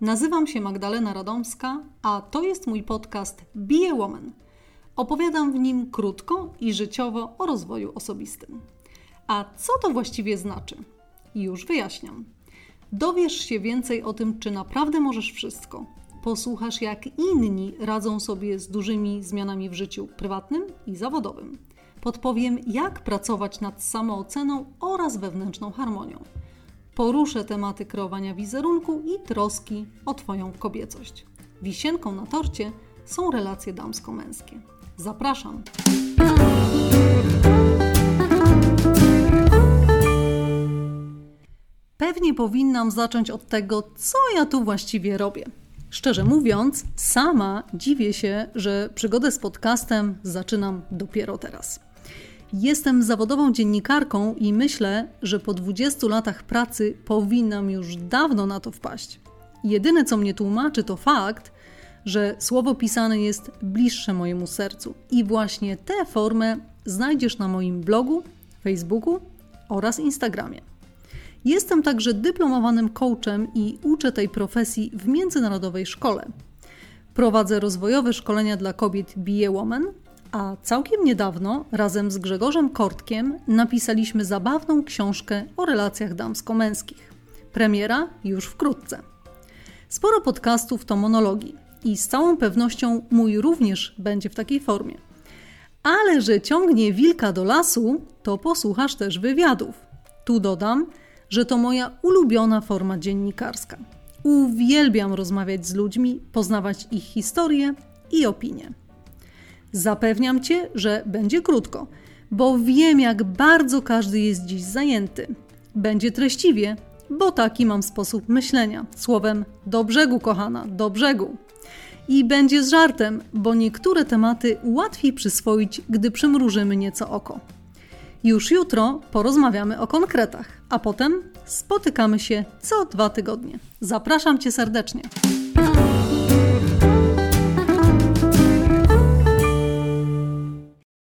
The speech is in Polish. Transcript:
Nazywam się Magdalena Radomska, a to jest mój podcast Be a Woman. Opowiadam w nim krótko i życiowo o rozwoju osobistym. A co to właściwie znaczy? Już wyjaśniam. Dowiesz się więcej o tym, czy naprawdę możesz wszystko. Posłuchasz, jak inni radzą sobie z dużymi zmianami w życiu prywatnym i zawodowym. Podpowiem, jak pracować nad samooceną oraz wewnętrzną harmonią poruszę tematy kreowania wizerunku i troski o Twoją kobiecość. Wisienką na torcie są relacje damsko-męskie. Zapraszam! Pewnie powinnam zacząć od tego, co ja tu właściwie robię. Szczerze mówiąc, sama dziwię się, że przygodę z podcastem zaczynam dopiero teraz. Jestem zawodową dziennikarką i myślę, że po 20 latach pracy powinnam już dawno na to wpaść. Jedyne, co mnie tłumaczy, to fakt, że słowo pisane jest bliższe mojemu sercu i właśnie tę formę znajdziesz na moim blogu, Facebooku oraz Instagramie. Jestem także dyplomowanym coachem i uczę tej profesji w międzynarodowej szkole. Prowadzę rozwojowe szkolenia dla kobiet Be a Woman a całkiem niedawno razem z Grzegorzem Kortkiem napisaliśmy zabawną książkę o relacjach damsko-męskich. Premiera już wkrótce. Sporo podcastów to monologi i z całą pewnością mój również będzie w takiej formie. Ale że ciągnie wilka do lasu, to posłuchasz też wywiadów. Tu dodam, że to moja ulubiona forma dziennikarska. Uwielbiam rozmawiać z ludźmi, poznawać ich historie i opinie. Zapewniam cię, że będzie krótko, bo wiem, jak bardzo każdy jest dziś zajęty. Będzie treściwie, bo taki mam sposób myślenia. Słowem, do brzegu, kochana, do brzegu. I będzie z żartem, bo niektóre tematy łatwiej przyswoić, gdy przymrużymy nieco oko. Już jutro porozmawiamy o konkretach, a potem spotykamy się co dwa tygodnie. Zapraszam Cię serdecznie.